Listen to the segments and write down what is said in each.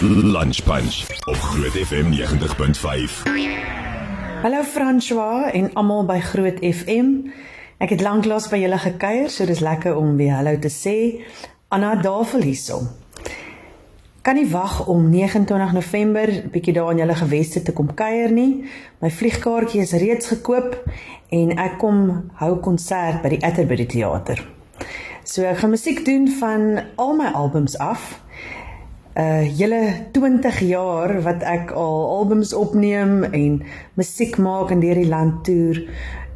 Lunch Punch op Groot FM 90.5. Hallo François en almal by Groot FM. Ek het lanklaas by julle gekuier, so dis lekker om weer hallo te sê. Anna Davel hierson. Kan nie wag om 29 November bietjie daar in julle geweste te kom kuier nie. My vliegkaartjie is reeds gekoop en ek kom hou konsert by die Atterbury Theater. So ek gaan musiek doen van al my albums af uh hele 20 jaar wat ek al albums opneem en musiek maak in hierdie land toer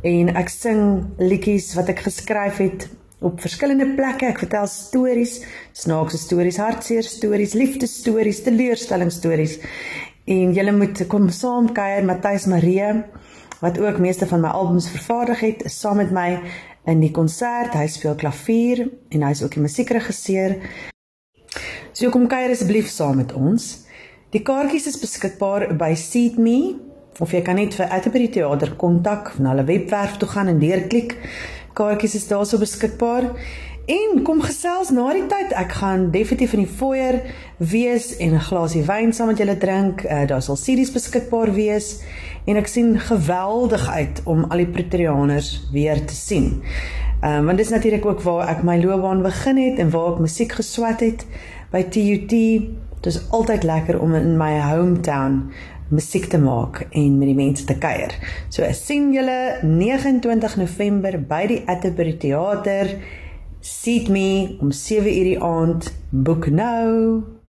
en ek sing liedjies wat ek geskryf het op verskillende plekke. Ek vertel stories, snaakse stories, hartseer stories, liefdesstories, teleurstellingsstories. En julle moet kom saam kuier Matthys Marie wat ook meeste van my albums vervaardig het, is saam met my in die konsert. Hy speel klavier en hy is ook die musiekregisseur. So kom kuier asseblief saam met ons. Die kaartjies is beskikbaar by SeatMe of jy kan net vir Atterbury Theater kontak na hulle webwerf toe gaan en deurklik. Kaartjies is daarso beskikbaar. En kom gesels na die tyd. Ek gaan definitief in die foyer wees en 'n glasie wyn saam met julle drink. Uh, daar sal CD's beskikbaar wees en ek sien geweldig uit om al die Pretoriaaners weer te sien. Ehm um, want dis natuurlik ook waar ek my loopbaan begin het en waar ek musiek geswat het by TUT. Dit is altyd lekker om in my hometown musiek te maak en met die mense te kuier. So ek sien julle 29 November by die Atterbury Theater. Seat me om 7:00 die aand. Boek nou.